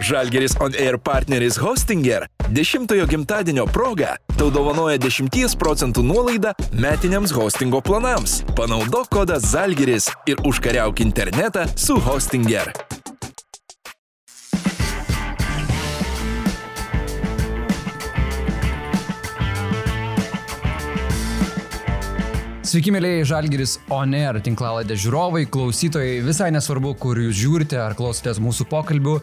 Žalgeris On Air partneris Hostinger 10-ojo gimtadienio proga tau dovanoja 10 procentų nuolaidą metiniams hostingo planams. Panaudok kodą Žalgeris ir užkariauk internetą su Hostinger. Sveiki, mėlyje Žalgiris Oner tinklalaidė žiūrovai, klausytojai, visai nesvarbu, kur jūs žiūrite ar klausotės mūsų pokalbių.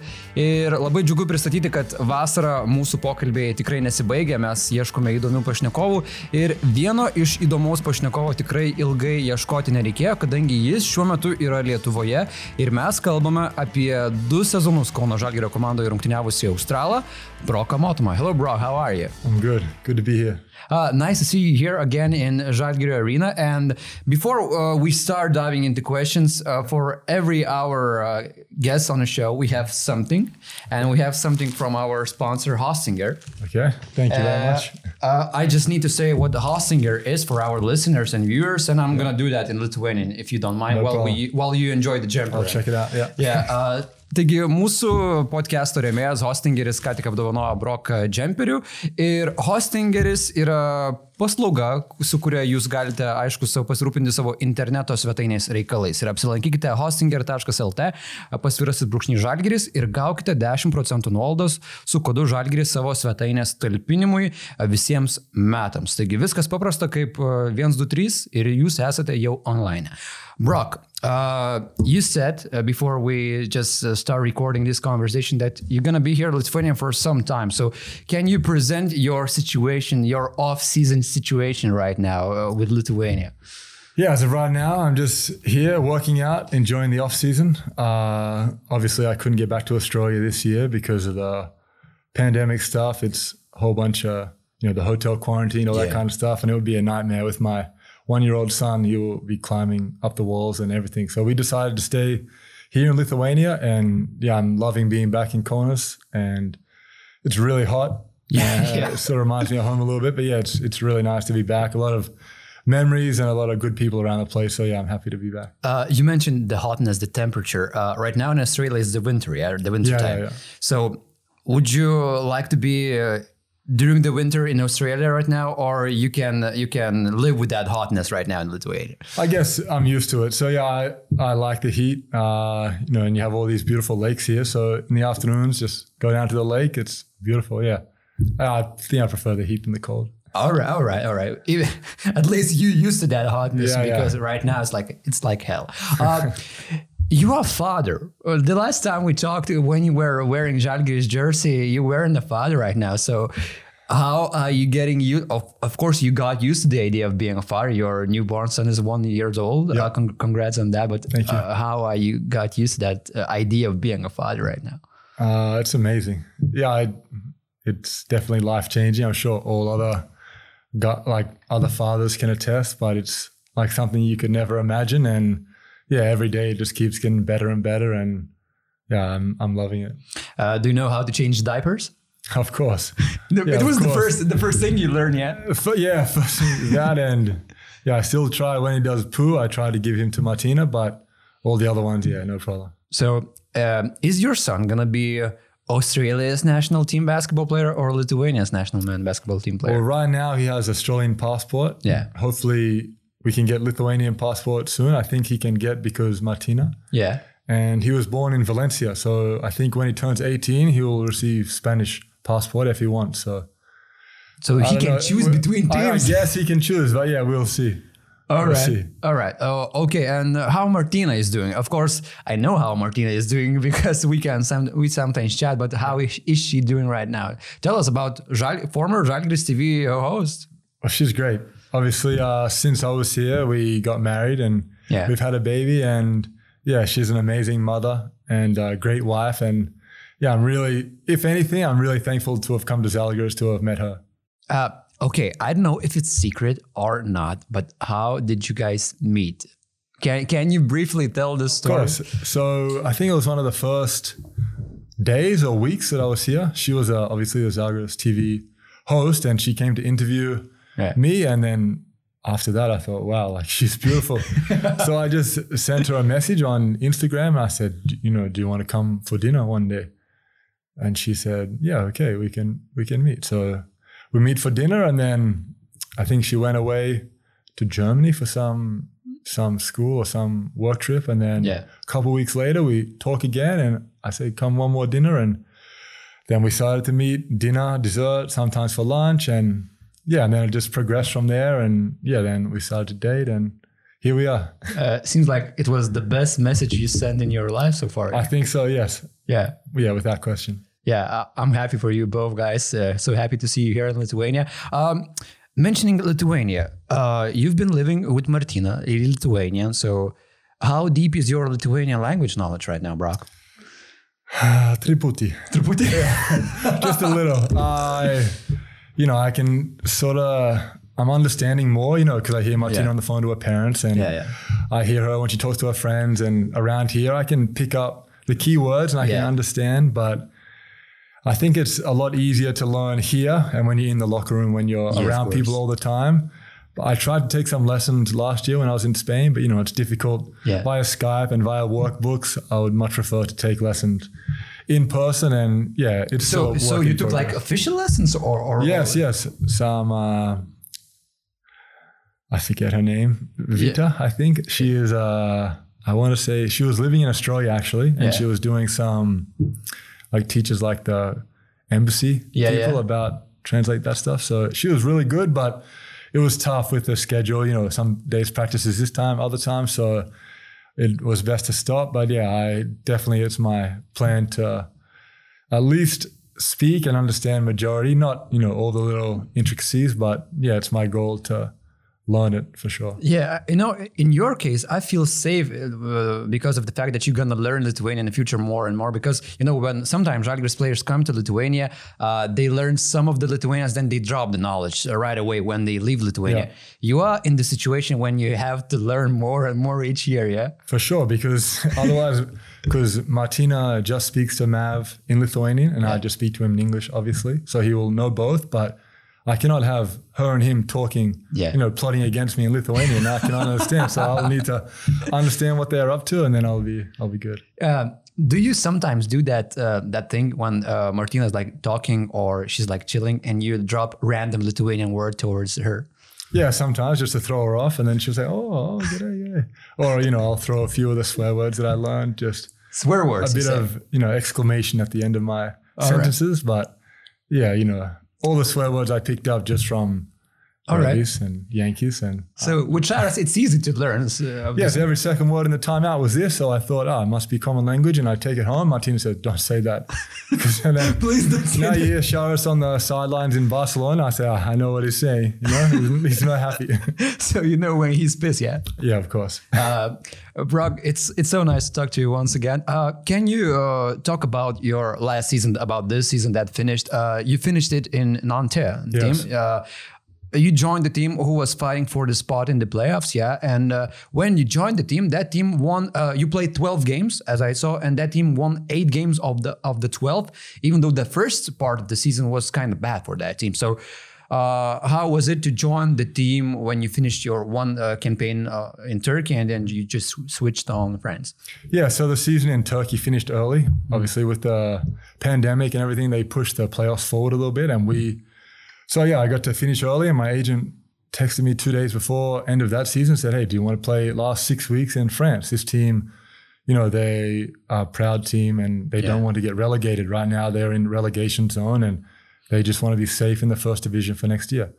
Ir labai džiugu pristatyti, kad vasarą mūsų pokalbiai tikrai nesibaigia, mes ieškome įdomių pašnekovų. Ir vieno iš įdomaus pašnekovo tikrai ilgai ieškoti nereikėjo, kadangi jis šiuo metu yra Lietuvoje ir mes kalbame apie du sezonus Kauno Žalgirio komandoje rungtyniavusi Australą, Broką Motumą. Hello, bro, how are you? I'm good. Good to be here. Uh, nice to see you here again in Žalgirio Arena. And before uh, we start diving into questions, uh, for every our uh, guest on the show, we have something, and we have something from our sponsor, Hostinger. Okay. Thank you very Uh, much. uh, I just need to say what the Hostinger is for our listeners and viewers, and I'm gonna do that in Lithuanian if you don't mind, No while we while you enjoy the jumper. I'll check it out. Yeah. Yeah, uh, taigi mūsų podcast'o rėmėjas Hostingeris ką tik apdovanojo Brok džemperių ir Hostingeris yra paslauga, su kuria jūs galite, aišku, savo pasirūpinti savo interneto svetainės reikalais. Ir apsilankykite hostinger.lt, pasvirasit brūkšnį žalgeris ir gaukite 10 procentų nuolaidos su kodu žalgeris savo svetainės talpinimui visiems metams. Taigi viskas paprasta kaip 123 ir jūs esate jau online. Brock, uh, you said uh, before we just uh, start recording this conversation that you're going to be here in Lithuania for some time. So, can you present your situation, your off season situation right now uh, with Lithuania? Yeah, as of right now, I'm just here working out, enjoying the off season. Uh, obviously, I couldn't get back to Australia this year because of the pandemic stuff. It's a whole bunch of you know the hotel quarantine, all that kind of stuff, and it would be a nightmare with my one-year-old son. He will be climbing up the walls and everything. So we decided to stay here in Lithuania, and yeah, I'm loving being back in Kaunas, and it's really hot. Yeah, Uh, yeah. It sort of reminds me of home a little bit, but yeah, it's it's really nice to be back. A lot of memories and a lot of good people around the place. So yeah, I'm happy to be back. Uh, you mentioned the hotness, the temperature. Uh, right now in Australia is the winter, yeah, the winter Yeah, time. yeah, yeah. So, would you like to be uh, during the winter in Australia right now, or you can you can live with that hotness right now in Lithuania? I guess I'm used to it. So yeah, I, I like the heat. Uh, you know, and you have all these beautiful lakes here. So in the afternoons, just go down to the lake. It's beautiful. Yeah, I think I prefer the heat than the cold. All right, all right, all right. Even, at least you used to that hotness Yeah, yeah. because right now it's like it's like hell. Uh, you are a father. Uh, The last time we talked, when you were wearing Žalgiris jersey, you weren't a father right now. So, how are you getting you? Of, of course, you got used to the idea of being a father. Your newborn son is one years old. Uh, con- congrats on that. But Thank you. Uh, how are you got used to that uh, idea of being a father right now? Uh, it's amazing. Yeah, I, it's definitely life changing. I'm sure all other got like other fathers can attest, but it's like something you could never imagine. And yeah, every day it just keeps getting better and better. And yeah, I'm I'm loving it. Uh, do you know how to change diapers? Of course. it Yeah, was of the first the first thing you learned, yeah. F- yeah, first that and yeah, I still try when he does poo. I try to give him to Martina, but all the other ones, yeah, no problem. So, um, is your son gonna be uh, Australia's national team basketball player or Lithuania's national men basketball team player? Well, right now he has Australian passport. Yeah. Hopefully we can get Lithuanian passport soon. I think he can get because Martina. yeah. And he was born in Valencia, so I think when he turns 18, he will receive Spanish passport if he wants. So So I he can know. choose We- between teams. I guess he can choose, but yeah, we'll see. All we'll right. see. All right. Oh, okay. And uh, how Martina is doing? Of course, I know how Martina is doing because we can some, we sometimes chat. But how is, is she doing right now? Tell us about former Žalgiris TV host. Well, she's great. Obviously, uh, since I was here, we got married and Yeah. we've had a baby. And yeah, she's an amazing mother and a great wife. And yeah, I'm really, if anything, I'm really thankful to have come to Zalgiris to have met her. Okay, I don't know if it's secret or not, but how did you guys meet? Can Can you briefly tell the story? Of course. So I think it was one of the first days or weeks that I was here. She was uh, obviously a Zalgiris TV host, and she came to interview Yeah. me. And then after that, I thought, wow, like she's beautiful. so I just sent her a message on Instagram. I said, you know, do you want to come for dinner one day? and she said, "Yeah, okay, we can we can meet." So we meet for dinner, and then I think she went away to Germany for some some school or some work trip, and then Yeah. a couple weeks later we talk again, and I say, "Come one more dinner," and then we started to meet dinner, dessert, sometimes for lunch, and yeah, and then it just progressed from there, and yeah, then we started to date, and here we are. Uh, seems like it was the best message you sent in your life so far. I think so. Yes. yeah. Yeah, with that question. Yeah, I- I'm happy for you both guys. Uh, so happy to see you here in Lithuania. Um, mentioning Lithuania, uh, you've been living with Martina in Lithuania. So, how deep is your Lithuanian language knowledge right now, Brock? Triputi. just a little. I, you know, I can sort of. I'm understanding more, you know, because I hear Martina Yeah. on the phone to her parents, and Yeah, yeah. I hear her when she talks to her friends. And around here, I can pick up the key words and I can understand. But I think it's a lot easier to learn here, and when you're in the locker room, when you're Yeah, around people all the time. But I tried to take some lessons last year when I was in Spain, but you know, it's difficult Yeah. via Skype and via workbooks. I would much prefer to take lessons in person, and yeah, it's So, so you took like official lessons, or, or yes, yes, some. Uh, I forget her name, Vita. I think she is. Uh, I want to say she was living in Australia actually, and Yeah. she was doing some like teaches like the embassy Yeah, people yeah. about translate that stuff. So she was really good, but it was tough with the schedule. You know, some days practices this time, other times. So it was best to stop. But yeah, I definitely it's my plan to at least speak and understand majority, not you know all the little intricacies, but yeah, it's my goal to learn it for sure. Yeah, you know, in your case, I feel safe uh, because of the fact that you're gonna learn Lithuanian in the future more and more. Because you know, when sometimes Žalgiris players come to Lithuania, uh, they learn some of the Lithuanians, then they drop the knowledge right away when they leave Lithuania. Yeah. You are in the situation when you have to learn more and more each year. Yeah. For sure, because otherwise, because Martina just speaks to Mav in Lithuanian, and I just speak to him in English, obviously. So he will know both, but I cannot have her and him talking, Yeah. you know, plotting against me in Lithuanian. I cannot understand. So I'll need to understand what they're up to, and then I'll be, I'll be good. Uh, do you sometimes do that uh, that thing when uh, Martina's like talking or she's like chilling and you drop random Lithuanian word towards her? Yeah, sometimes just to throw her off, and then she'll say, "Oh, oh, g'day, g'day," or you know, I'll throw a few of the swear words that I learned, just Swear words. a bit of you know exclamation at the end of my right. sentences. But yeah, you know, all the swear words I picked up just from All right. Rays and Jankūnas, and So with Šaras, it's easy to learn. So, yes, every second word in the timeout was this. So I thought, oh, it must be common language, and I take it home. Martina said, "Don't say that." then, Please don't say now that. you hear Šaras on the sidelines in Barcelona. I say, oh, I know what he's saying. You know, he's, he's not happy. so you know when he's pissed, yeah. yeah, of course. Uh, Brock, it's it's so nice to talk to you once again. Uh, can you uh, talk about your last season, about this season that finished? Uh, you finished it in Nanterre Yes. team. You joined the team who was fighting for the spot in the playoffs, yeah. And uh, when you joined the team, that team won. Uh, you played twelve games, as I saw, and that team won eight games of the of the twelve. Even though the first part of the season was kind of bad for that team. So, uh, how was it to join the team when you finished your one uh, campaign uh, in Turkey and then you just sw- switched on France? Yeah, so the season in Turkey finished early. Obviously, with the pandemic and everything, they pushed the playoffs forward a little bit, and we. So yeah, I got to finish early, and my agent texted me two days before end of that season. Said, "Hey, do you want to play last six weeks in France? This team, you know, they are a proud team, and they Yeah. don't want to get relegated. Right now, they're in relegation zone, and they just want to be safe in the first division for next year."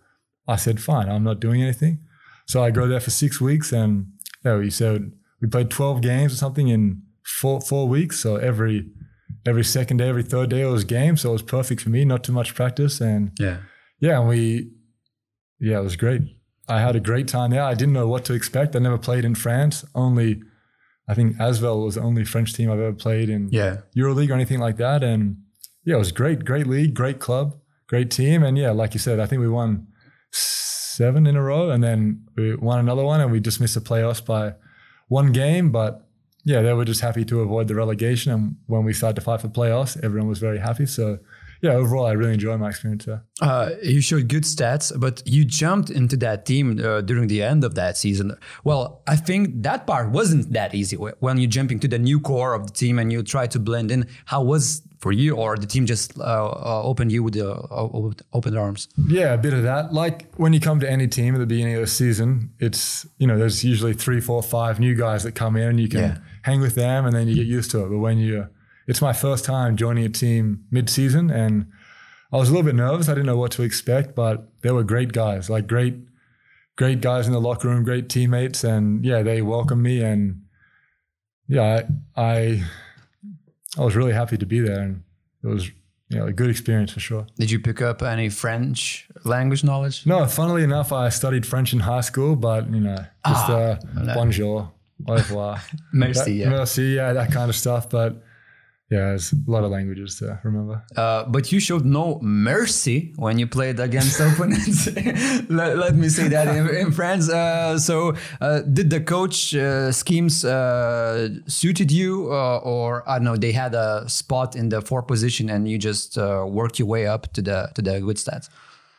I said, "Fine, I'm not doing anything." So I go there for six weeks, and yeah, he said we played 12 games or something in four four weeks. So every every second day, every third day, it was game. So it was perfect for me. Not too much practice, and Yeah. Yeah, and we yeah, it was great. I had a great time there. I didn't know what to expect. I never played in France. Only I think Asvel was the only French team I've ever played in Yeah. EuroLeague or anything like that. And yeah, it was great, great league, great club, great team. And yeah, like you said, I think we won seven in a row and then we won another one and we just missed the playoffs by one game. But yeah, they were just happy to avoid the relegation. And when we started to fight for playoffs, everyone was very happy. So yeah, overall, I really enjoy my experience there. Uh, you showed good stats, but you jumped into that team uh, during the end of that season. Well, I think that part wasn't that easy when you jump into the new core of the team and you try to blend in. How was for you, or the team just uh, uh opened you with the uh, open arms? Yeah, a bit of that. Like when you come to any team at the beginning of the season, it's you know there's usually three, four, five new guys that come in, and you can yeah. hang with them, and then you get used to it. But when you it's my first time joining a team mid-season, and I was a little bit nervous. I didn't know what to expect, but they were great guys, like great, great guys in the locker room, great teammates, and yeah, they welcomed me, and yeah, I, I, I was really happy to be there, and it was you know, a good experience for sure. Did you pick up any French language knowledge? No, funnily enough, I studied French in high school, but you know, just ah, uh, bonjour, au revoir, merci, that, yeah. merci, yeah, that kind of stuff. But yeah, there's a lot of languages to remember. Uh, but you showed no mercy when you played against opponents. let, let, me say that in, in France. Uh, so, uh, did the coach uh, schemes uh, suited you, uh, or I don't know, they had a spot in the four position and you just worked your way up to the to the good stats?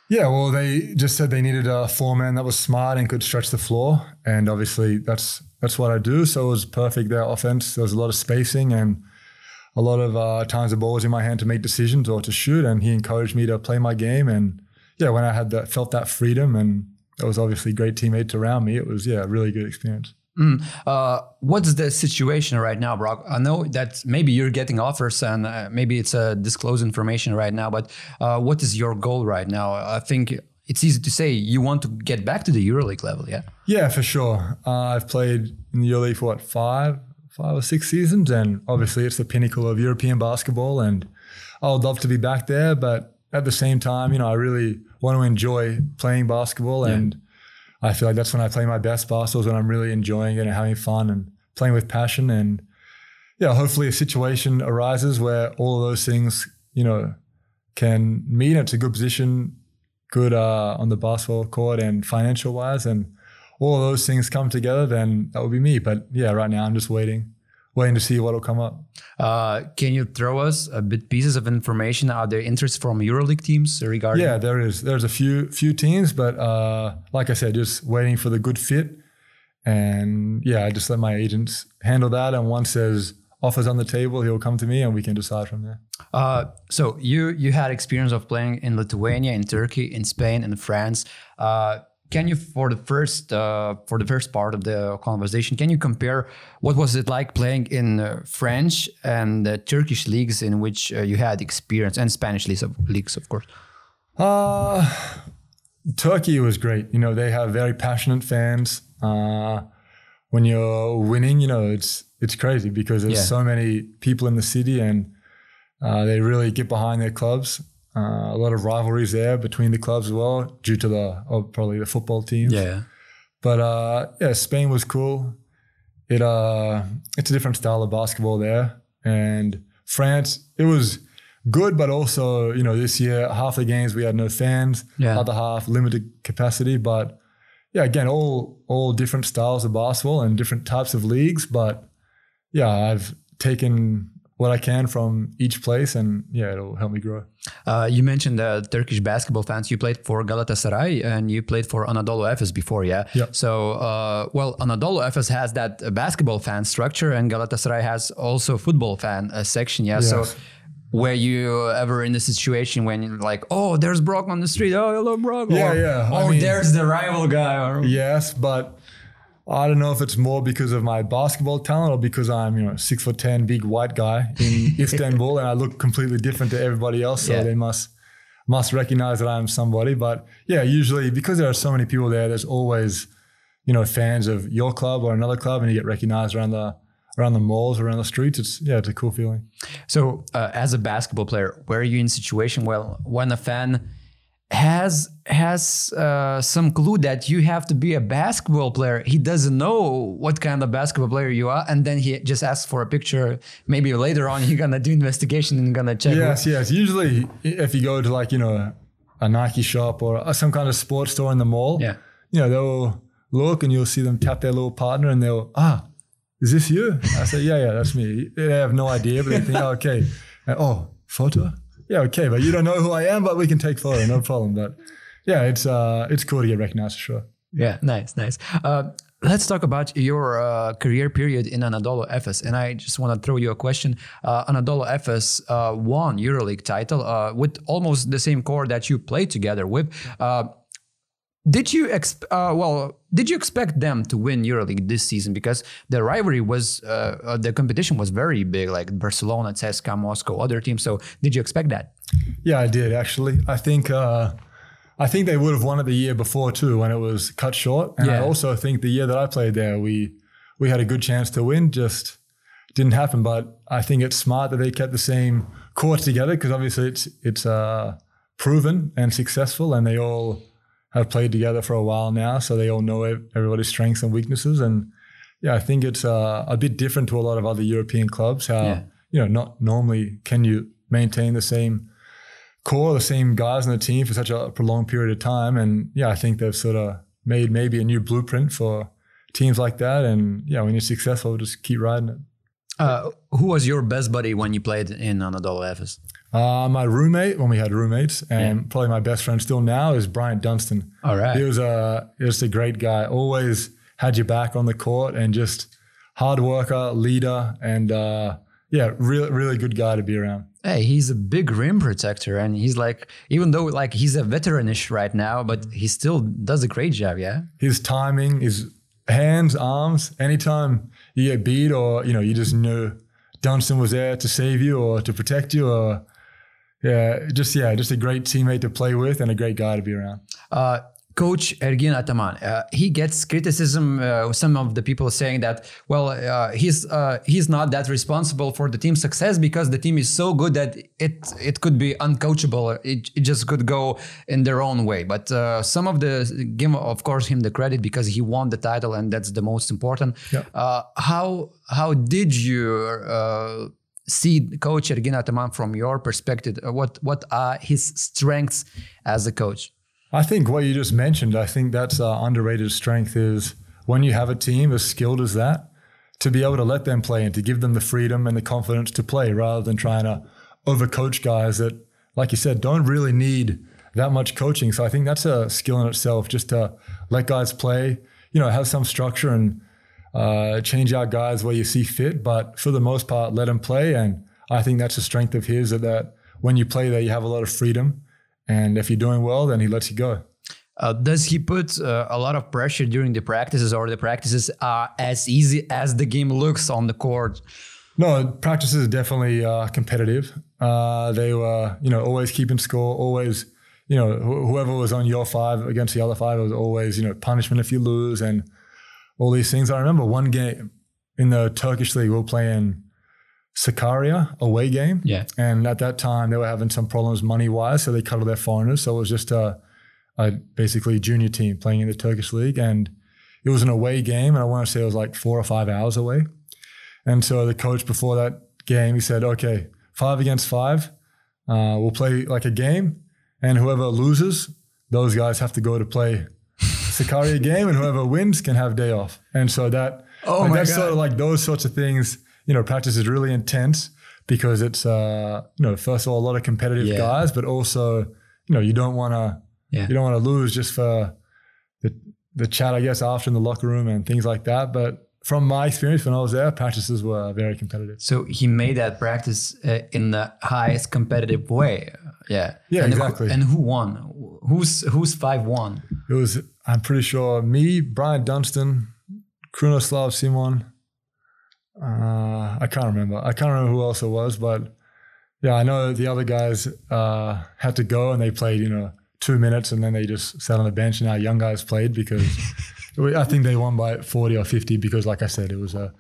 Yeah, well, they just said they needed a four man that was smart and could stretch the floor, and obviously that's that's what I do. So it was perfect. Their offense, there was a lot of spacing and a lot of uh, times the ball was in my hand to make decisions or to shoot, and he encouraged me to play my game. And yeah, when I had that, felt that freedom, and there was obviously great teammates around me, it was yeah, a really good experience. Mm. Uh, what's the situation right now, Brock? I know that maybe you're getting offers and uh, maybe it's a disclosed information right now, but uh, what is your goal right now? I think it's easy to say you want to get back to the EuroLeague level, yeah? Yeah, for sure. Uh, I've played in the EuroLeague for what, five, five or six seasons, and obviously it's the pinnacle of European basketball. And I would love to be back there, but at the same time, you know, I really want to enjoy playing basketball, yeah. and I feel like that's when I play my best basketball is when I'm really enjoying it and having fun and playing with passion. And yeah, hopefully a situation arises where all of those things, you know, can meet. It's a good position, good uh, on the basketball court and financial wise, and all of those things come together, then that would be me. But yeah, right now I'm just waiting, waiting to see what will come up. Uh, can you throw us a bit pieces of information? Are there interest from EuroLeague teams regarding? Yeah, there is. There's a few few teams, but uh, like I said, just waiting for the good fit. And yeah, I just let my agents handle that. And once there's offers on the table, he'll come to me and we can decide from there. Uh, so you you had experience of playing in Lithuania, in Turkey, in Spain, in France. Uh, can you for the first uh, for the first part of the conversation can you compare what was it like playing in uh, french and uh, turkish leagues in which uh, you had experience and spanish leagues of, leagues of course? Uh, turkey was great. You know they have very passionate fans. Uh, when you're winning you know it's it's crazy because there's yeah. so many people in the city and they really get behind their clubs uh, a lot of rivalries there between the clubs as well, due to the oh, probably the football teams. Yeah. But uh, yeah, Spain was cool. It uh, it's a different style of basketball there, and France it was good, but also you know this year half the games we had no fans, yeah. other half limited capacity. But yeah, again, all all different styles of basketball and different types of leagues. But yeah, I've taken what I can from each place, and yeah, it'll help me grow. Uh, you mentioned the Turkish basketball fans. You played for Galatasaray and you played for Anadolu Efes before, yeah. Yeah. So, uh, well, Anadolu Efes has that basketball fan structure, and Galatasaray has also football fan uh, section, yeah. Yes. So. Were you ever in the situation when you're like, oh, there's Brock on the street. Oh, hello, Brock. Yeah, or, yeah. Oh, I mean, there's the rival guy. Or, yes, but I don't know if it's more because of my basketball talent or because I'm, you know, six foot ten, big white guy in Istanbul, and I look completely different to everybody else. So yeah. they must must recognize that I'm somebody. But yeah, usually because there are so many people there, there's always, you know, fans of your club or another club, and you get recognized around the around the malls, around the streets. It's yeah, it's a cool feeling. So, uh, as a basketball player, where are you in a situation well when a fan has has uh, some clue that you have to be a basketball player. He doesn't know what kind of basketball player you are, and then he just asks for a picture. Maybe later on you're gonna do investigation and gonna check. Yes, yes. Usually, if you go to like you know a Nike shop or some kind of sports store in the mall, yeah, you know they'll look and you'll see them tap their little partner and they'll ah, is this you? I say yeah, yeah, that's me. They have no idea, but they think oh, okay, and, oh, photo yeah, okay, but you don't know who I am, but we can take photo, no problem. But yeah, it's uh, it's cool to get recognized for sure. Yeah, nice, nice. Uh, let's talk about your uh, career period in Anadolu Efes, and I just want to throw you a question. Uh, Anadolu Efes uh, won EuroLeague title uh, with almost the same core that you played together with. Did you exp- uh, well? Did you expect them to win EuroLeague this season? Because the rivalry was, uh, uh, the competition was very big, like Barcelona, CSKA Moscow, other teams. So did you expect that? Yeah, I did actually. I think uh, I think they would have won it the year before too, when it was cut short. And I Yeah. also think the year that I played there, we we had a good chance to win, just didn't happen. But I think it's smart that they kept the same core together because obviously it's it's uh, proven and successful, and they all have played together for a while now, so they all know everybody's strengths and weaknesses. And yeah, I think it's uh, a bit different to a lot of other European clubs. How Yeah. you know, not normally can you maintain the same core, the same guys on the team for such a prolonged period of time. And yeah, I think they've sort of made maybe a new blueprint for teams like that. And yeah, when you're successful, just keep riding it. Uh, who was your best buddy when you played in Anadolu Efes? Uh, my roommate, when we had roommates, and probably my best friend still now is Bryant Dunston. All right. He was a he was a great guy. Always had your back on the court and just hard worker, leader, and uh, yeah, really really good guy to be around. Hey, he's a big rim protector, and he's like, even though like he's a veteranish right now, but he still does a great job. Yeah. his timing, his hands, arms. Anytime you get beat, or you know, you just knew Dunston was there to save you or to protect you, or yeah, just yeah, just a great teammate to play with and a great guy to be around. Uh, Coach Ergin Ataman, uh, he gets criticism. Uh, some of the people saying that, well, uh, he's uh, he's not that responsible for the team's success because the team is so good that it it could be uncoachable. It, it just could go in their own way. But uh, some of the give, of course, him the credit because he won the title and that's the most important. Yeah. Uh, how how did you? See coach Ergin Ataman from your perspective Uh, what what are his strengths as a coach I think what you just mentioned, I think that's uh, underrated strength is when you have a team as skilled as that, to be able to let them play and to give them the freedom and the confidence to play rather than trying to overcoach guys that, like you said, don't really need that much coaching. So I think that's a skill in itself, just to let guys play, you know, have some structure and uh, change out guys where you see fit. But for the most part, let them play. And I think that's a strength of his that, that when you play there, you have a lot of freedom. And if you're doing well, then he lets you go. Uh, does he put uh, a lot of pressure during the practices, or the practices are as easy as the game looks on the court? No, practices are definitely uh, competitive. Uh, they were, you know, always keeping score, always, you know, wh- whoever was on your five against the other five was always, you know, punishment if you lose and all these things. I remember one game in the Turkish league, we were playing Sakarya away game. Yeah. And at that time, they were having some problems money wise, so they cut all their foreigners. So it was just a, a basically junior team playing in the Turkish league, and it was an away game, and I want to say it was like four or five hours away. And so the coach before that game, he said, "Okay, five against five, uh, we'll play like a game, and whoever loses, those guys have to go to play Sakarya game, and whoever wins can have day off." And so that, Oh like, my that's God. sort of like those sorts of things. You know, practice is really intense because it's, uh, you know, first of all, a lot of competitive Yeah. guys, but also, you know, you don't want to, Yeah. you don't want to lose just for the the chat, I guess, after in the locker room and things like that. But from my experience when I was there, practices were very competitive. So he made that practice uh, in the highest competitive way. Yeah. Yeah, and who- exactly. and who won? Who's who's five one? It was, I'm pretty sure, me, Bryant Dunston, Krunoslav Simon. Uh, I can't remember. I can't remember who else it was, but yeah, I know the other guys uh, had to go and they played, you know, two minutes and then they just sat on the bench and our young guys played because I think they won by 40 or 50 because, like I said, it was a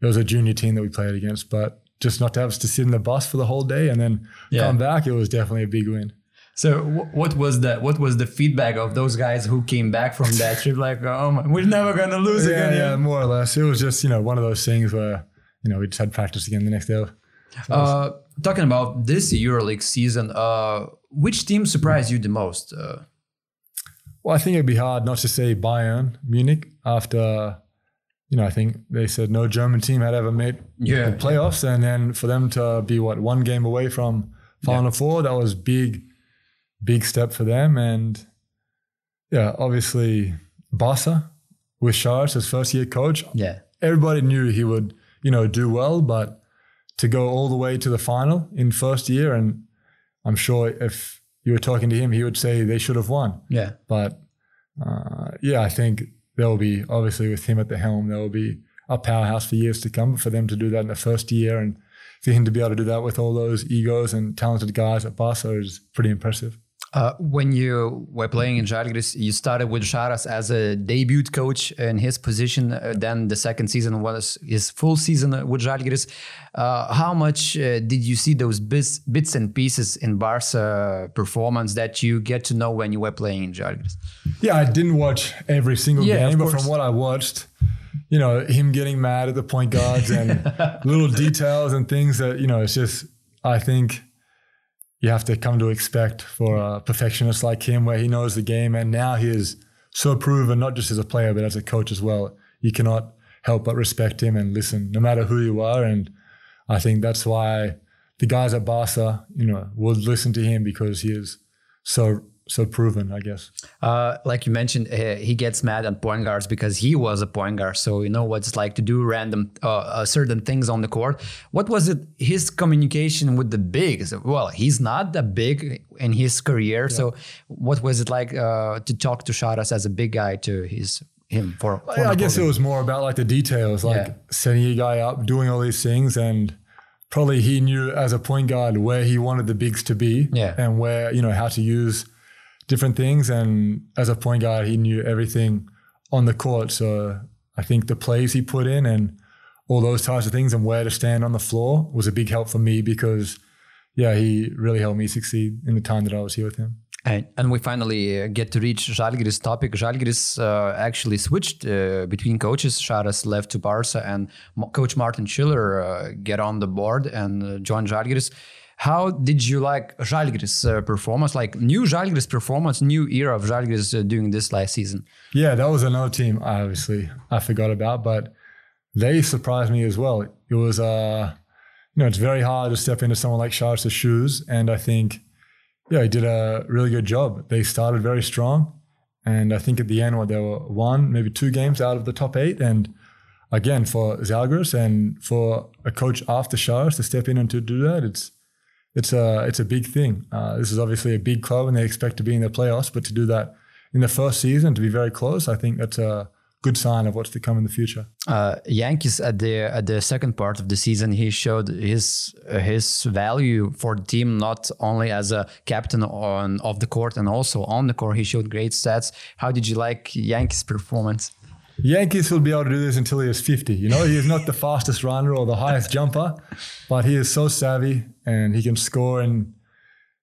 it was a junior team that we played against, but just not to have us to sit in the bus for the whole day and then Yeah. come back, it was definitely a big win. So wh- what was the what was the feedback of those guys who came back from that trip? Like, oh, my, we're never gonna lose Yeah, again. yeah, more or less. It was just you know one of those things where you know we just had practice again the next day. Uh, talking about this EuroLeague season, uh, which team surprised you the most? Uh, Well, I think it'd be hard not to say Bayern Munich after you know I think they said no German team had ever made Yeah. the playoffs, and then for them to be what one game away from Final Four. That was big, big step for them. And yeah, obviously Barca with Šaras as first year coach. Yeah. Everybody knew he would, you know, do well, but to go all the way to the final in first year, and I'm sure if you were talking to him, he would say they should have won. Yeah. But uh, yeah, I think there will be obviously with him at the helm, there will be a powerhouse for years to come. But for them to do that in the first year and for him to be able to do that with all those egos and talented guys at Barca is pretty impressive. Uh, when you were playing in Žalgiris, you started with Šaras as a debut coach in his position. Uh, then the second season was his full season with Žalgiris. Uh, how much uh, did you see those bits, bits and pieces in Barca performance that you get to know when you were playing in Žalgiris? Yeah, I didn't watch every single Yeah, game, but from what I watched, you know, him getting mad at the point guards and little details and things that, you know, it's just, I think you have to come to expect for a perfectionist like him where he knows the game and now he is so proven, not just as a player, but as a coach as well. You cannot help but respect him and listen, no matter who you are. And I think that's why the guys at Barca, you know, will listen to him because he is so, so proven, I guess. Uh, like you mentioned, uh, he gets mad at point guards because he was a point guard. So you know what it's like to do random, uh, uh, certain things on the court. What was it? His communication with the bigs. Well, he's not that big in his career. So what was it like uh, to talk to Šaras as a big guy to his him for? for I guess it was more about like the details, like Yeah. setting a guy up, doing all these things, and probably he knew as a point guard where he wanted the bigs to be, Yeah. and where you know how to use different things. And as a point guard, he knew everything on the court. So I think the plays he put in and all those types of things, and where to stand on the floor was a big help for me because, yeah, he really helped me succeed in the time that I was here with him. And, and we finally uh, get to reach Žalgiris topic. Žalgiris uh, actually switched uh, between coaches. Šaras left to Barca and coach Martin Schiller uh, get on the board and uh, join Žalgiris. How did you like Žalgiris uh, performance? Like new Žalgiris performance, new era of Žalgiris uh, doing this last season? Yeah, that was another team obviously I forgot about, but they surprised me as well. It was uh you know, it's very hard to step into someone like Šaras' shoes. And I think, yeah, he did a really good job. They started very strong. And I think at the end, what they were one, maybe two games out of the top eight. And again, for Zalgiris and for a coach after Šaras to step in and to do that, it's it's a it's a big thing. Uh, this is obviously a big club, and they expect to be in the playoffs. But to do that in the first season, to be very close, I think that's a good sign of what's to come in the future. Uh, Jankūnas at the at the second part of the season, he showed his uh, his value for the team not only as a captain on off the court and also on the court. He showed great stats. How did you like Jankūnas' performance? Jankūnas will be able to do this until he is 50. You know, he is not the fastest runner or the highest jumper, but he is so savvy and he can score in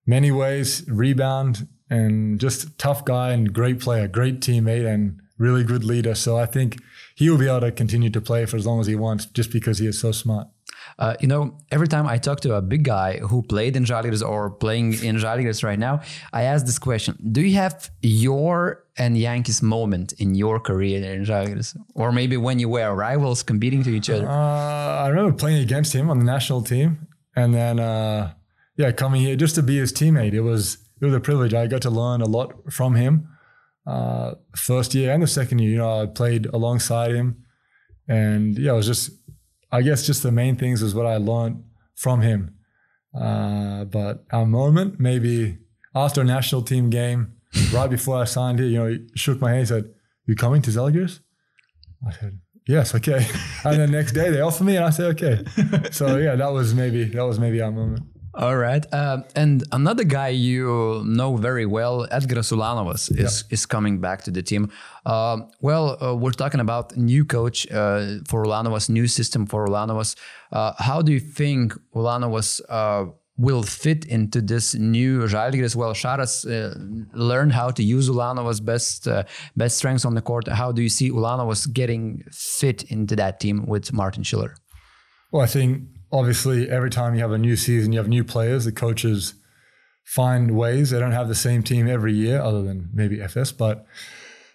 many ways, rebound, and just tough guy and great player, great teammate, and really good leader. So I think he will be able to continue to play for as long as he wants just because he is so smart. Uh, you know, every time I talk to a big guy who played in Žalgiris or playing in Žalgiris right now, I ask this question: Do you have your and Jankūnas moment in your career in Žalgiris, or maybe when you were rivals competing to each other? Uh, I remember playing against him on the national team, and then uh, yeah, coming here just to be his teammate. It was it was a privilege. I got to learn a lot from him. Uh, first year and the second year, you know, I played alongside him, and yeah, it was just I guess just the main things is what I learned from him. Uh, but our moment, maybe after a national team game, right before I signed here, you know, he shook my hand, said, "You coming to Zalgiris?" I said, "Yes, okay." And the next day they offered me, and I said, "Okay." So yeah, that was maybe that was maybe our moment. All right. Um, and another guy you know very well, Edgaras Ulanovas, is, is coming back to the team. Um, well, uh, we're talking about new coach uh, for Ulanovas, new system for Ulanovas. Uh, how do you think Ulanovas uh, will fit into this new Žalgiris? Well, uh, learned how to use Ulanovas' best uh, best strengths on the court. How do you see Ulanovas getting fit into that team with Martin Schiller? Well, I think obviously every time you have a new season, you have new players. The coaches find ways. They don't have the same team every year, other than maybe Efes, but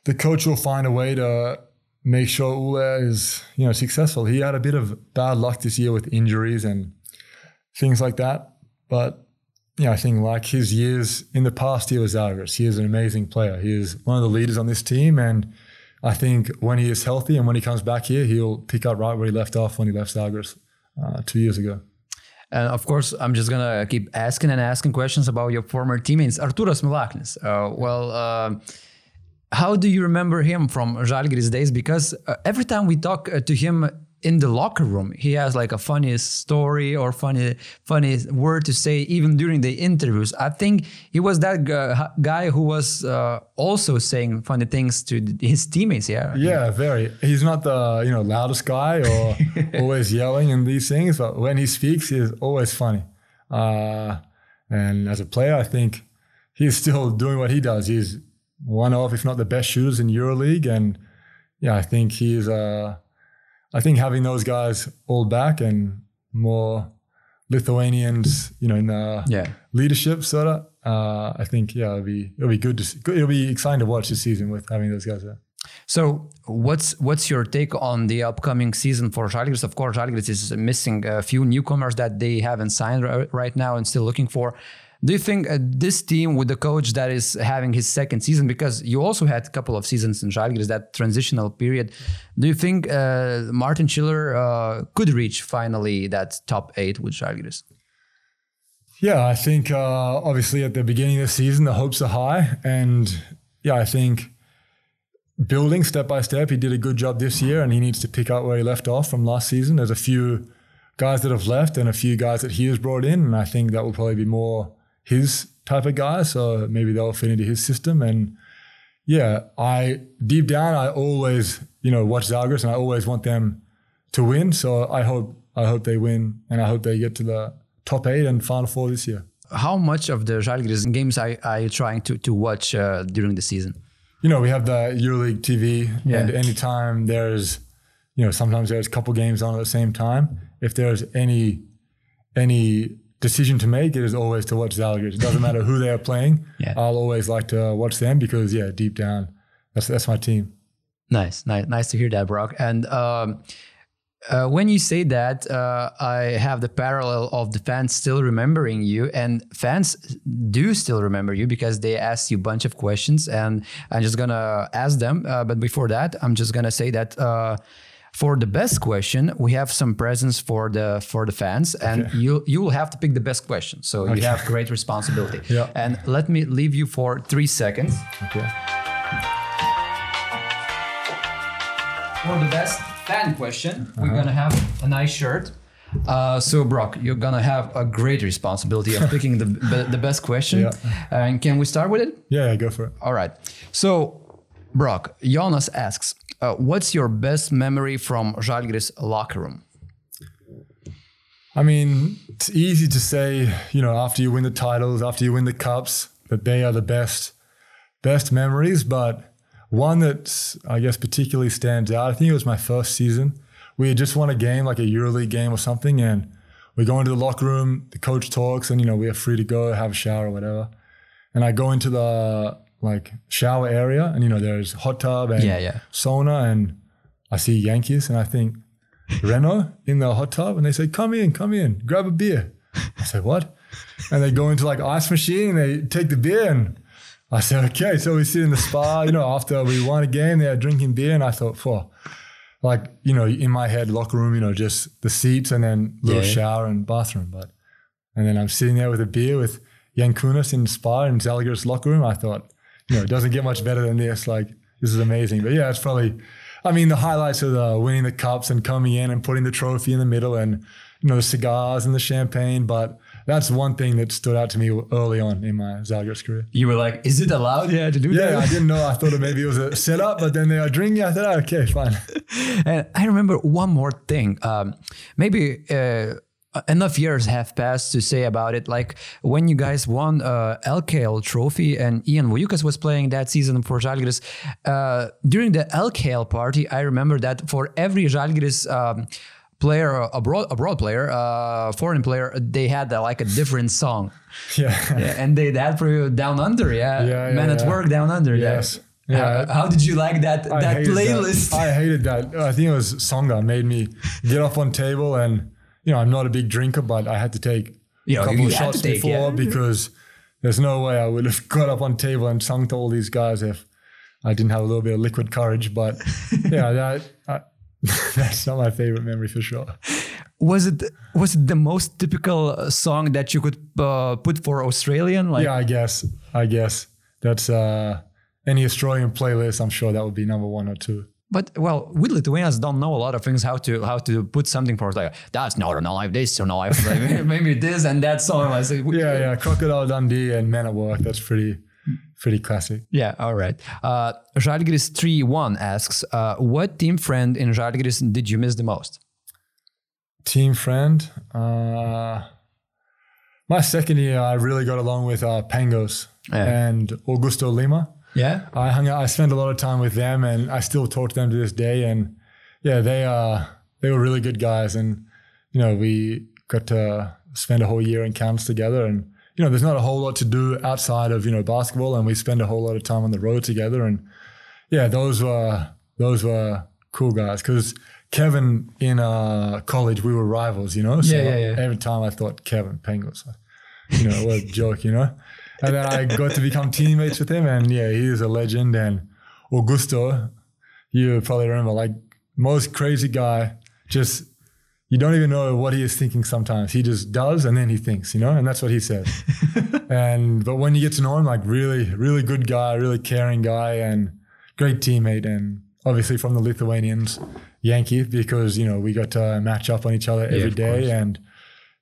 the coach will find a way to make sure Ule is you know successful. He had a bit of bad luck this year with injuries and things like that, but yeah, I think like his years in the past year was Zalgiris. He is an amazing player. He is one of the leaders on this team, and I think when he is healthy and when he comes back here, he'll pick up right where he left off when he left Zalgiris uh, two years ago. And of course, I'm just gonna keep asking and asking questions about your former teammates, Arturas Milaknis. Uh, well, uh, how do you remember him from Žalgiris days? Because uh, every time we talk uh, to him in the locker room, he has like a funny story or funny funny word to say even during the interviews. I think he was that guy who was uh, also saying funny things to his teammates. Yeah. Yeah, very. He's not the you know loudest guy or always yelling and these things, but when he speaks, he's always funny. Uh, and as a player, I think he's still doing what he does. He's one of, if not the best shooters in EuroLeague, and yeah, I think he's. Uh, I think having those guys all back and more Lithuanians, you know, in the yeah. leadership sort of, uh, I think yeah, it'll be it'll be good to see, it'll be exciting to watch this season with having those guys there. So, what's what's your take on the upcoming season for Žalgiris? Of course, Žalgiris is missing a few newcomers that they haven't signed right now and still looking for. Do you think uh, this team with the coach that is having his second season, because you also had a couple of seasons in Žalgiris, that transitional period, do you think uh, Martin Schiller uh, could reach finally that top eight with Žalgiris? Yeah, I think uh, obviously at the beginning of the season, the hopes are high. And yeah, I think building step by step, he did a good job this year and he needs to pick up where he left off from last season. There's a few guys that have left and a few guys that he has brought in. And I think that will probably be more his type of guy. So maybe they'll fit into his system. And yeah, I deep down I always, you know, watch Zalgiris and I always want them to win. So I hope I hope they win and I hope they get to the top eight and final four this year. How much of the Žalgiris games are, are you trying to, to watch uh, during the season? You know, we have the EuroLeague TV, yeah. and anytime there's, you know, sometimes there's a couple games on at the same time. If there's any any decision to make, it is always to watch Zalgiris. It doesn't matter who they are playing. Yeah. I'll always like to watch them because yeah, deep down, that's that's my team. Nice, nice, nice to hear that, Brock. And um, uh, when you say that, uh, I have the parallel of the fans still remembering you, and fans do still remember you because they asked you a bunch of questions, and I'm just gonna ask them. Uh, but before that, I'm just gonna say that uh, for the best question, we have some presents for the for the fans, and okay. you you will have to pick the best question. So okay. you have great responsibility. yeah. And let me leave you for three seconds. Okay. For the best fan question, uh-huh. we're gonna have a nice shirt. Uh, so Brock, you're gonna have a great responsibility of picking the the best question. Yeah. And can we start with it? Yeah, go for it. All right. So, Brock, Jonas asks, uh, what's your best memory from Žalgiris locker room? I mean, it's easy to say, you know, after you win the titles, after you win the cups, that they are the best, best memories. But one that I guess particularly stands out, I think it was my first season. We had just won a game, like a EuroLeague game or something, and we go into the locker room. The coach talks, and you know, we are free to go have a shower or whatever. And I go into the like shower area, and you know there's hot tub and yeah, yeah. sauna, and I see Jankūnas, and I think Renault in the hot tub, and they say, "Come in, come in, grab a beer." I say, "What?" And they go into like ice machine, and they take the beer, and I said, "Okay." So we sit in the spa, you know, after we won a game, they're drinking beer, and I thought, "For." Like you know, in my head, locker room, you know, just the seats and then little yeah. shower and bathroom. But and then I'm sitting there with a beer with Jankūnas in the spa in Zalgiris locker room. I thought, you know, it doesn't get much better than this. Like, this is amazing. But yeah, it's probably, I mean, the highlights are the winning the cups and coming in and putting the trophy in the middle and, you know, the cigars and the champagne. But that's one thing that stood out to me early on in my Zalgiris career. You were like, is it allowed yeah, to do yeah, that? Yeah, I didn't know. I thought it maybe it was a setup, but then they are drinking. I thought, oh, okay, fine. and I remember one more thing. Um, maybe uh, enough years have passed to say about it. Like when you guys won uh, LKL trophy and Ian Vougioukas was playing that season for Žalgiris. Uh, during the LKL party, I remember that for every Žalgiris um, player, abroad abroad player, uh, foreign player, they had uh, like a different song. Yeah. yeah. And they had for you Down Under, yeah. yeah, Man yeah, at Work Down Under. Yes. Yeah. How, how, did you like that I that playlist? That. I hated that. I think it was Songa made me get off on table and you know, I'm not a big drinker, but I had to take Yeah, a couple you of shots take, before yeah. because there's no way I would have got up on table and sung to all these guys if I didn't have a little bit of liquid courage. But yeah, that I, that's not my favorite memory for sure. Was it was it the most typical song that you could uh, put for Australian? Like, yeah, I guess. I guess that's uh, any Australian playlist. I'm sure that would be number one or two. But well, we Lithuanians don't know a lot of things how to how to put something for like that's not an life, this or life, like, maybe this and that song. I say, Yeah, yeah. Crocodile Dundee and Men at Work. That's pretty, pretty classic. Yeah, all right. Uh, Žalgiris 3-1 asks, uh, what team friend in Žalgiris did you miss the most? Team friend. Uh, my second year, I really got along with uh, Pangos Yeah. and Augusto Lima. Yeah. I hung out. I spent a lot of time with them, and I still talk to them to this day. And yeah, they uh they were really good guys, and you know we got to spend a whole year in camps together. And you know, there's not a whole lot to do outside of you know basketball, and we spend a whole lot of time on the road together. And yeah, those were those were cool guys because. Kevin in uh, college, we were rivals, you know. So Yeah, yeah, yeah. every time I thought Kevin Pangos, you know, what a joke, you know. And then I got to become teammates with him, and yeah, he is a legend. And Augusto, you probably remember, like most crazy guy, just you don't even know what he is thinking sometimes. He just does, and then he thinks, you know, and that's what he says. and but when you get to know him, like really, really good guy, really caring guy, and great teammate, and obviously from the Lithuanians, Yankee, because you know we got to match up on each other every of day, course. and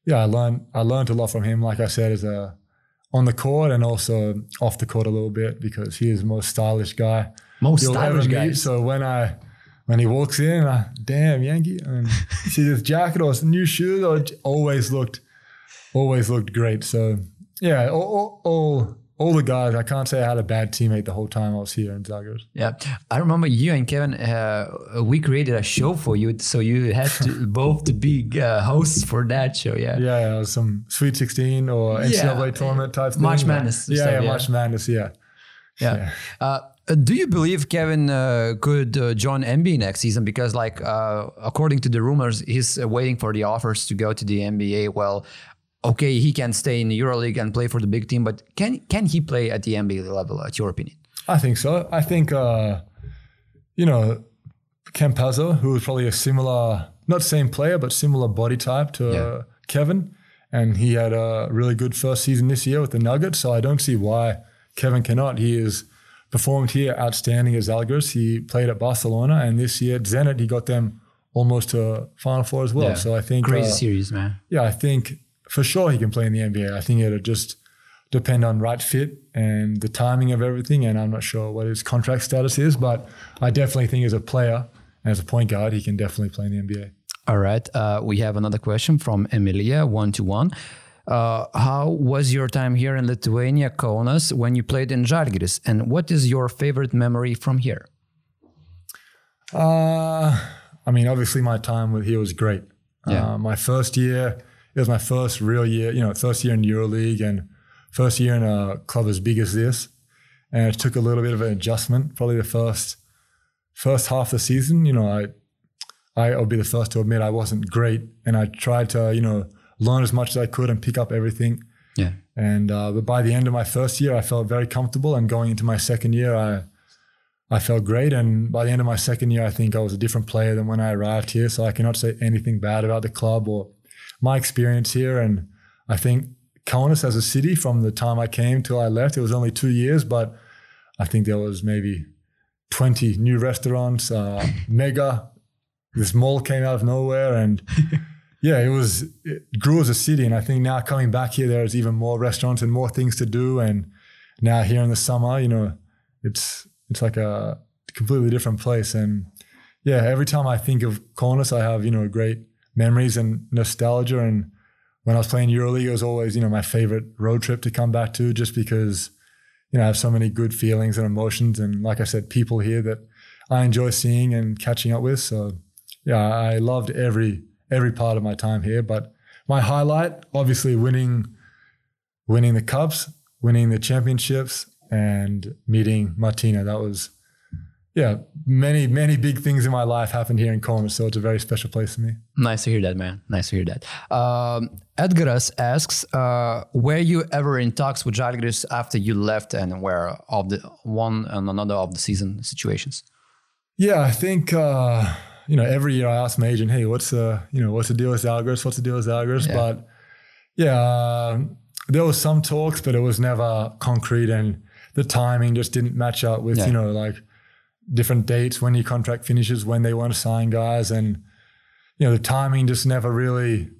yeah, I learned I learned a lot from him. Like I said, as a on the court and also off the court a little bit because he is the most stylish guy Most you'll ever stylish meet. So when I when he walks in, I, damn Yankee, and see this jacket or some new shoes, or always looked always looked great. So yeah, all, all, all all the guys. I can't say I had a bad teammate the whole time I was here in Zagreb. Yeah, I remember you and Kevin. Uh, we created a show for you, so you had to both to be uh, hosts for that show. Yeah. Yeah, yeah, some Sweet 16 or NCAA Yeah, tournament type thing. March Madness Yeah, stuff, yeah, yeah. March Madness. Yeah. Yeah. Uh, do you believe Kevin uh, could uh, join NBA next season? Because, like, uh, according to the rumors, he's uh, waiting for the offers to go to the NBA. Well, okay, he can stay in the EuroLeague and play for the big team, but can can he play at the NBA level? At your opinion? I think so. I think, uh, you know, Campazzo, who was probably a similar, not same player, but similar body type to Yeah. uh, Kevin. And he had a really good first season this year with the Nuggets. So I don't see why Kevin cannot. He has performed here outstanding at Žalgiris. He played at Barcelona. And this year at Zenit, he got them almost to Final Four as well. Yeah. So I think. Crazy uh, series, man. yeah, I think for sure he can play in the NBA. I think it'll just depend on right fit and the timing of everything. And I'm not sure what his contract status is, but I definitely think as a player and as a point guard, he can definitely play in the NBA. All right. Uh, we have another question from Emilia, one to one. Uh, how was your time here in Lithuania, Kaunas, when you played in Žalgiris? And what is your favorite memory from here? Uh, I mean, obviously my time with here was great. Yeah. Uh, my first year, it was my first real year, you know, first year in EuroLeague and first year in a club as big as this. And it took a little bit of an adjustment, probably the first first half of the season. You know, I I'll be the first to admit I wasn't great, and I tried to, you know, learn as much as I could and pick up everything. Yeah. And uh, but by the end of my first year, I felt very comfortable, and going into my second year, I I felt great. And by the end of my second year, I think I was a different player than when I arrived here. So I cannot say anything bad about the club or my experience here. And I think Kaunas as a city, from the time I came till I left, it was only two years, but I think there was maybe 20 new restaurants, uh, mega. This mall came out of nowhere, and yeah, it was it grew as a city. And I think now coming back here, there's even more restaurants and more things to do. And now here in the summer, you know, it's it's like a completely different place. And yeah, every time I think of Kaunas, I have you know a great memories and nostalgia. And when I was playing EuroLeague, it was always you know my favorite road trip to come back to, just because you know I have so many good feelings and emotions. And like I said, people here that I enjoy seeing and catching up with. So yeah, I loved every every part of my time here. But my highlight, obviously, winning winning the cups, winning the championships, and meeting Martina. That was yeah, many many big things in my life happened here in Kaunas, so it's a very special place to me. Nice to hear that, man. Nice to hear that. Um, Edgaras asks, uh, were you ever in talks with Žalgiris after you left, and where of the one and another of the season situations? Yeah, I think uh, you know every year I ask my agent, "Hey, what's the you know what's the deal with Žalgiris? What's the deal with Žalgiris?" Yeah. But yeah, uh, there was some talks, but it was never concrete, and the timing just didn't match up with Yeah. you know like different dates when your contract finishes, when they want to sign guys, and you know the timing just never really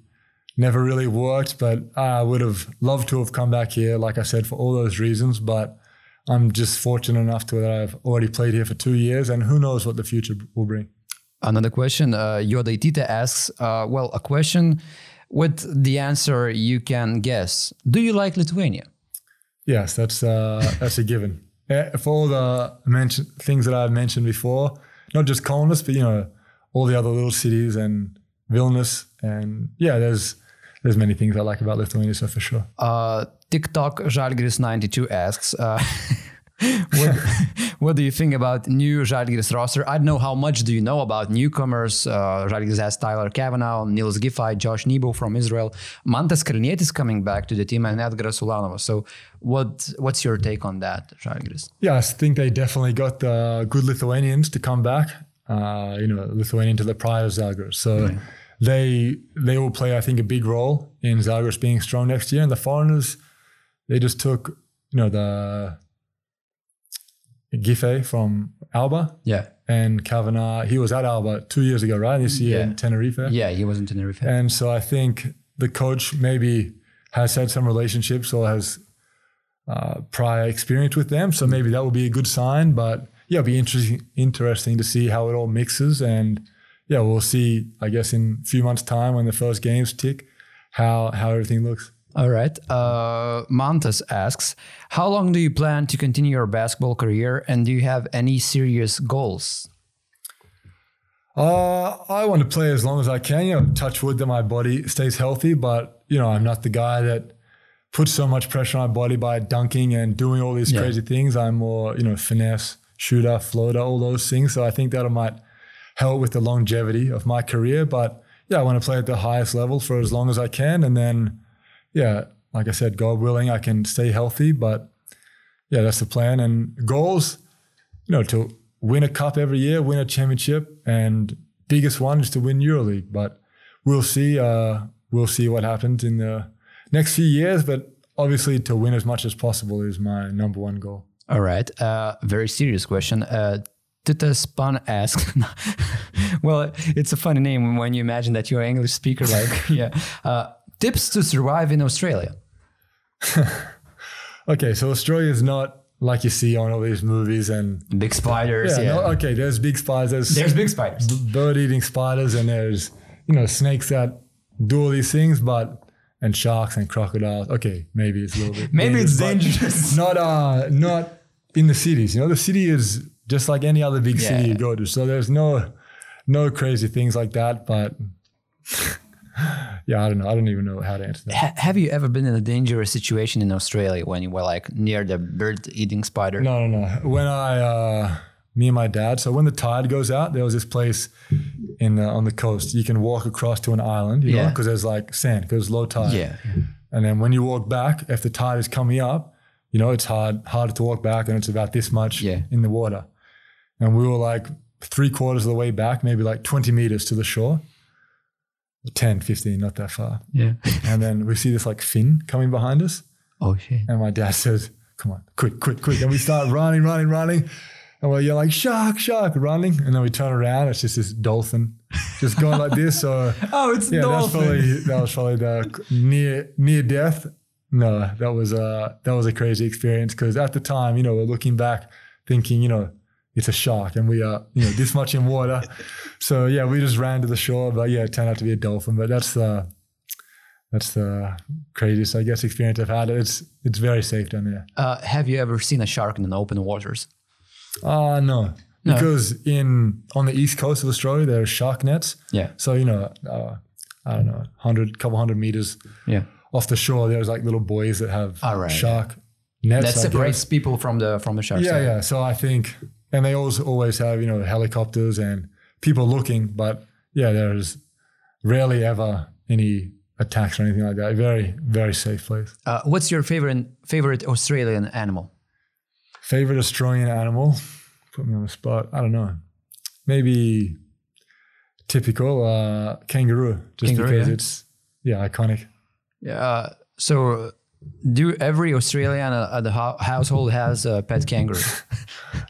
never really worked. But I would have loved to have come back here, like I said, for all those reasons, but. I'm just fortunate enough to that I've already played here for two years, and who knows what the future will bring. Another question. Uh, Yodaitita asks, uh, well, a question with the answer you can guess. Do you like Lithuania? Yes, that's uh, that's a given. For all the mention, things that I've mentioned before, not just Kaunas, but you know, all the other little cities and Vilnius, and yeah, there's there's many things I like about Lithuania, so for sure. Uh, TikTok Žalgiris92 asks, uh, what, what do you think about new Žalgiris roster? I don't know how much do you know about newcomers. Uh, Žalgiris has Tyler Cavanaugh, Nils Giffey, Josh Nebo from Israel, Mantas Kalnietis coming back to the team, and Edgaras Ulanovas. So, what what's your take on that, Žalgiris? Yeah, I think they definitely got the good Lithuanians to come back. Uh, you know, Lithuanian to the prior Žalgiris. So they they will play, I think, a big role in Žalgiris being strong next year. And the foreigners, they just took, you know, the Giffey from Alba Yeah, and Cavanaugh. He was at Alba two years ago, right? This year Yeah. in Tenerife. yeah, he was in Tenerife. And so I think the coach maybe has had some relationships or has uh, prior experience with them. So maybe that will be a good sign. But yeah, it'll be interesting interesting to see how it all mixes. And yeah, we'll see, I guess, in a few months' time when the first games tick, how how everything looks. All right. Uh, Mantas asks, how long do you plan to continue your basketball career, and do you have any serious goals? Uh, I want to play as long as I can. You know, touch wood that my body stays healthy, but you know, I'm not the guy that puts so much pressure on my body by dunking and doing all these Yeah. crazy things. I'm more, you know, finesse, shooter, floater, all those things. So I think that might help with the longevity of my career. But yeah, I want to play at the highest level for as long as I can, and then, yeah, like I said, God willing, I can stay healthy. But yeah, that's the plan. And goals, you know, to win a cup every year, win a championship, and biggest one is to win EuroLeague. But we'll see. Uh, we'll see what happens in the next few years. But obviously, to win as much as possible is my number one goal. All right. Uh, very serious question. Uh, Tita Span asks, well, it's a funny name when you imagine that you're an English speaker. Like, yeah. Uh, tips to survive in Australia. Okay, so Australia is not like you see on all these movies and Big spiders. yeah, Yeah. no, okay. There's big spiders. There's, There's big spiders. bird eating spiders and there's you know snakes that do all these things but and sharks and crocodiles okay maybe it's a little bit Maybe it's dangerous. not uh not in the cities you know the city is just like any other big city you go to so there's no no crazy things like that but yeah i don't know i don't even know how to answer that Ha- have you ever been in a dangerous situation in Australia when you were like near the bird eating spider? No, no, no. When I, uh, me and my dad, so when the tide goes out, there was this place in the, on the coast. You can walk across to an island, you know, Yeah. because there's like sand, because low tide. Yeah. And then when you walk back, if the tide is coming up, you know, it's hard, harder to walk back, and it's about this much Yeah. in the water. And we were like three quarters of the way back, maybe like 20 meters to the shore. 10, 15, not that far. Yeah. And then we see this like fin coming behind us. Oh shit. And my dad says, Come on, quick, quick, quick. And we start running, running, running. And we're yelling, Shark, shark, running. And then we turn around, it's just this dolphin just going like this. So, Oh, it's yeah, that's probably, that was probably the near near death. No, that was a, that was a crazy experience because at the time, you know, we're looking back thinking, you know, it's a shark and we are, you know, this much in water. So, yeah, we just ran to the shore. But yeah, it turned out to be a dolphin. But that's the, that's the craziest, I guess, experience I've had. It's it's very safe down there. Uh, have you ever seen a shark in an open waters? Uh no. No. Because in on the east coast of Australia there are shark nets. Yeah. So, you know, uh, I don't know, hundred couple hundred meters Yeah. off the shore, there's like little boys that have All right, shark nets. That separates people from the from the sharks. Yeah, yeah. So I think and they also always have you know helicopters and people looking, but yeah, there's rarely ever any attacks or anything like that. Very very safe place. Uh, what's your favorite favorite Australian animal? Favorite Australian animal? Put me on the spot. I don't know. Maybe typical uh, kangaroo, just Kangaroo, because yeah. it's yeah iconic. Uh, so, do every Australian uh, at the ho- household has a pet kangaroo?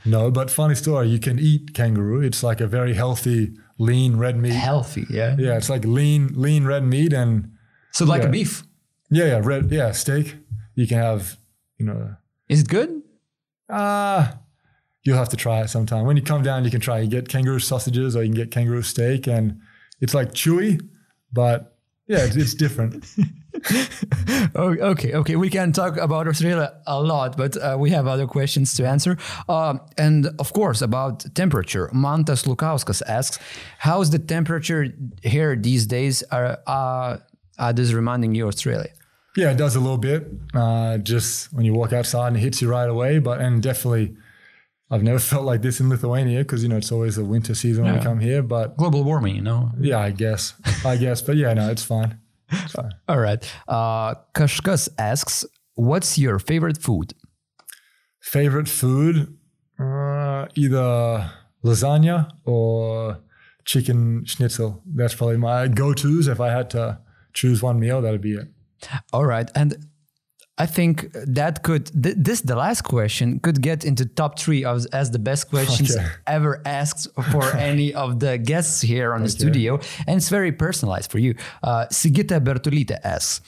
No, but funny story. You can eat kangaroo. It's like a very healthy, lean red meat. Healthy, yeah. Yeah, it's like lean, lean red meat, and So like a beef. yeah, yeah, red, yeah, steak. You can have, you know, Is it good? ah, you'll have to try it sometime. When you come down, you can try. You get kangaroo sausages, or you can get kangaroo steak, and it's like chewy, but yeah, it's, it's different. Oh, okay, okay. We can talk about Australia a lot, but uh, we have other questions to answer. Um, and of course, about temperature. Mantas Lukauskas asks, "How's the temperature here these days? Are uh, are this reminding you Australia?" Yeah, it does a little bit. Uh, just when you walk outside and it hits you right away. But and definitely, I've never felt like this in Lithuania because you know it's always the winter season when we come here. But Global warming, you know. yeah, I guess, I guess. But yeah, no, it's fine. All right. Uh, Kashkas asks, "What's your favorite food?" Favorite food? Uh, either lasagna or chicken schnitzel. That's probably my go-tos. If I had to choose one meal, that'd be it. All right, and I think that could th- this the last question could get into top three of, as the best questions Okay. ever asked for any of the guests here on the studio, and it's very personalized for you. Uh, Sigita Bertolita asks.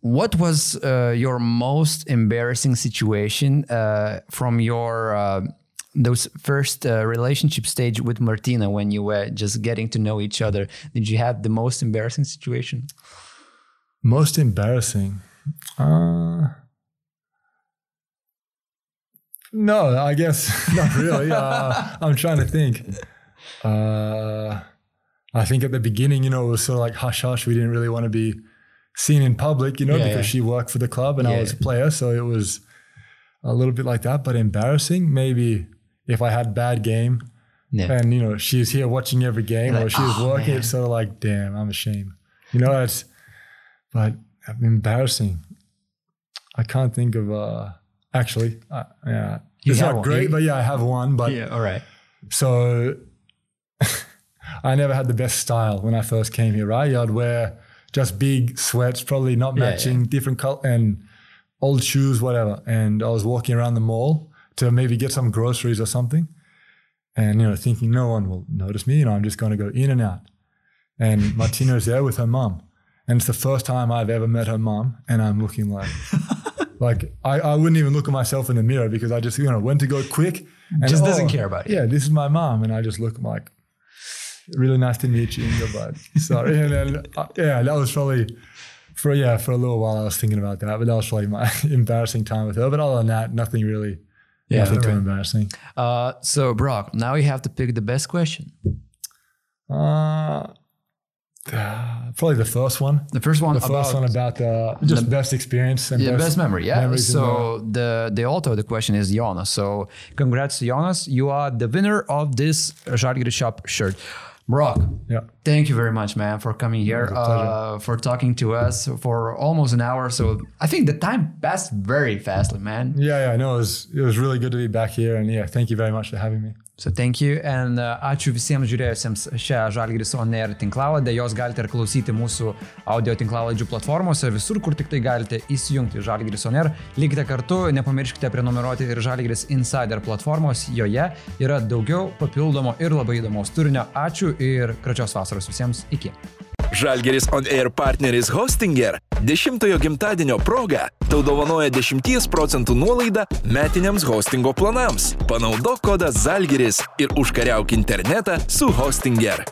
What was uh, your most embarrassing situation uh, from your uh, those first uh, relationship stage with Martina when you were just getting to know each other? Did you have the most embarrassing situation? Most embarrassing. Uh, no, I guess not really. Uh, I'm trying to think. Uh, I think at the beginning, you know, it was sort of like hush hush. We didn't really want to be seen in public, you know, Yeah, because yeah. she worked for the club and I was a player. So it was a little bit like that, but embarrassing. Maybe if I had bad game Yeah. and, you know, she's here watching every game You're or she's "Oh, working, man." it's sort of like, damn, I'm ashamed. You know, it's, but embarrassing. I can't think of, uh, actually, uh, yeah. You it's not one. great, You- but yeah, I have one. But Yeah. All right. so I never had the best style when I first came here, right? I'd wear just big sweats, probably not Yeah, matching, different color and old shoes, whatever. And I was walking around the mall to maybe get some groceries or something. And, you know, thinking no one will notice me. You know, I'm just going to go in and out. And Martina's there with her mum. And it's the first time I've ever met her mum. And I'm looking like, like I, I wouldn't even look at myself in the mirror because I just, you know, went to go quick. And, Just doesn't care about you. Yeah, this is my mom. And I just look like, really nice to meet you, Inga, but sorry. And then, uh, yeah, that was probably, for yeah, for a little while I was thinking about that. But that was probably my embarrassing time with her. But other than that, nothing really, Yeah, nothing too alright. embarrassing. Uh, so Brock, now you have to pick the best question. Uh, uh, probably the first one. The first one The first about one about uh, just best experience and the best memory. Yeah. So the the author of the question is Jonas. So congrats to Jonas. You are the winner of this Žalgiris Shop shirt. Brock, Yeah. thank you very much, man, for coming here, was a pleasure. uh, for talking to us for almost an hour. So I think the time passed very fastly, man. Yeah, yeah, I know. It was, it was really good to be back here. And yeah, thank you very much for having me. So thank you and uh, ačiū visiems žiūrėjusiems šią Žalgiris On Air tinklaladę. Jos galite ir klausyti mūsų audio tinklaladžių platformose, visur, kur tik tai galite įsijungti Žalgiris On Air. Likite kartu, nepamirškite prenumeruoti ir Žalgiris Insider platformos. Joje yra daugiau papildomo ir labai įdomaus turinio. Ačiū ir gražios vasaros visiems. Iki. Žalgeris On Air partneris Hostinger 10-ojo gimtadienio proga tau dovanoja 10 procentų nuolaidą metiniams hostingo planams. Panaudok kodą Žalgeris ir užkariauk internetą su Hostinger.